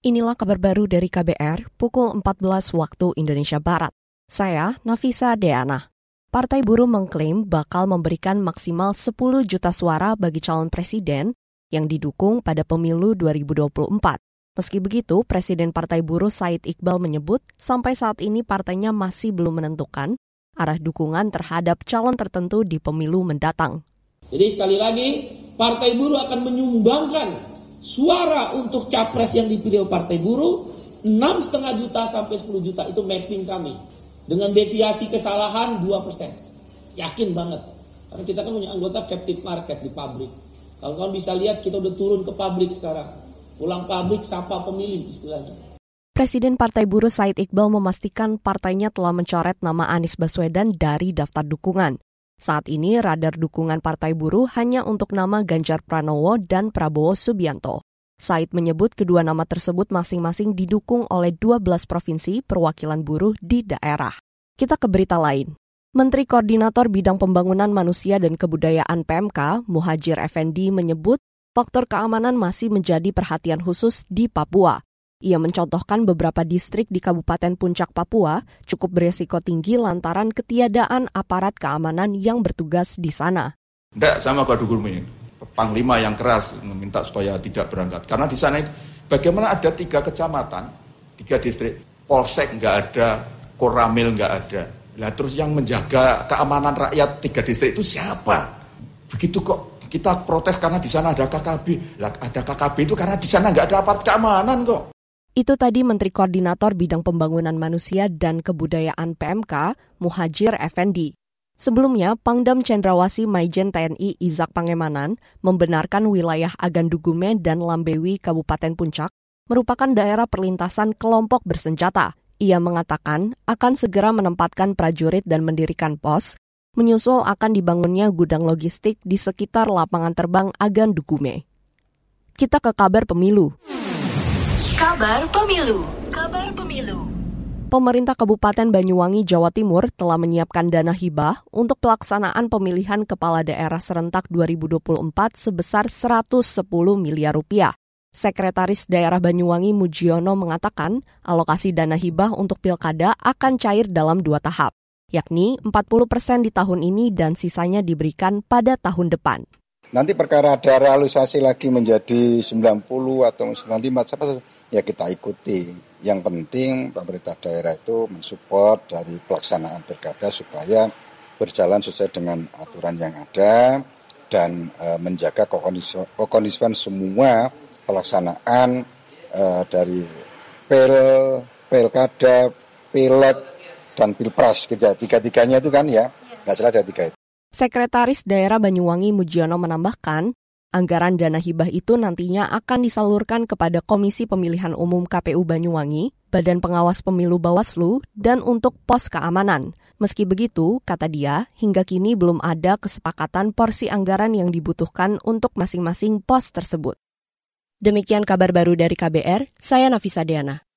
Inilah kabar baru dari KBR pukul 14 waktu Indonesia Barat. Saya Nafisa Deana. Partai Buruh mengklaim bakal memberikan maksimal 10 juta suara bagi calon presiden yang didukung pada pemilu 2024. Meski begitu, Presiden Partai Buruh Said Iqbal menyebut sampai saat ini partainya masih belum menentukan arah dukungan terhadap calon tertentu di pemilu mendatang. Jadi sekali lagi, Partai Buruh akan menyumbangkan suara untuk capres yang dipilih Partai Buruh 6,5 juta sampai 10 juta itu mapping kami dengan deviasi kesalahan 2%. Yakin banget. Karena kita kan punya anggota captive market di pabrik. Kalau kalian bisa lihat kita udah turun ke pabrik sekarang. Pulang pabrik sapa pemilih istilahnya. Presiden Partai Buruh Said Iqbal memastikan partainya telah mencoret nama Anies Baswedan dari daftar dukungan. Saat ini radar dukungan Partai Buruh hanya untuk nama Ganjar Pranowo dan Prabowo Subianto. Said menyebut kedua nama tersebut masing-masing didukung oleh 12 provinsi perwakilan buruh di daerah. Kita ke berita lain. Menteri Koordinator Bidang Pembangunan Manusia dan Kebudayaan PMK, Muhajir Effendi menyebut faktor keamanan masih menjadi perhatian khusus di Papua. Ia mencontohkan beberapa distrik di Kabupaten Puncak Papua cukup beresiko tinggi lantaran ketiadaan aparat keamanan yang bertugas di sana. Tidak sama Kadu Gurmi, Panglima yang keras meminta supaya tidak berangkat. Karena di sana bagaimana ada tiga kecamatan, tiga distrik, polsek nggak ada, koramil nggak ada. Lah terus yang menjaga keamanan rakyat tiga distrik itu siapa? Begitu kok kita protes karena di sana ada KKB. Lah ada KKB itu karena di sana nggak ada aparat keamanan kok. Itu tadi Menteri Koordinator Bidang Pembangunan Manusia dan Kebudayaan PMK, Muhajir Effendi. Sebelumnya, Pangdam Cendrawasi Maijen TNI Izak Pangemanan membenarkan wilayah Agandugume dan Lambewi Kabupaten Puncak merupakan daerah perlintasan kelompok bersenjata. Ia mengatakan akan segera menempatkan prajurit dan mendirikan pos, menyusul akan dibangunnya gudang logistik di sekitar lapangan terbang Agandugume. Kita ke kabar pemilu. Kabar Pemilu. Kabar Pemilu. Pemerintah Kabupaten Banyuwangi, Jawa Timur telah menyiapkan dana hibah untuk pelaksanaan pemilihan kepala daerah serentak 2024 sebesar 110 miliar rupiah. Sekretaris Daerah Banyuwangi Mujiono mengatakan alokasi dana hibah untuk pilkada akan cair dalam dua tahap, yakni 40 persen di tahun ini dan sisanya diberikan pada tahun depan. Nanti perkara ada realisasi lagi menjadi 90 atau 95, ya kita ikuti. Yang penting pemerintah daerah itu mensupport dari pelaksanaan pilkada supaya berjalan sesuai dengan aturan yang ada dan e, menjaga kekondisian semua pelaksanaan e, dari pil, pilkada, pileg, dan pilpres. Tiga-tiganya itu kan ya, nggak salah ada tiga itu. Sekretaris Daerah Banyuwangi Mujiono menambahkan, anggaran dana hibah itu nantinya akan disalurkan kepada Komisi Pemilihan Umum KPU Banyuwangi, Badan Pengawas Pemilu Bawaslu, dan untuk pos keamanan. Meski begitu, kata dia, hingga kini belum ada kesepakatan porsi anggaran yang dibutuhkan untuk masing-masing pos tersebut. Demikian kabar baru dari KBR, saya Nafisa Deana.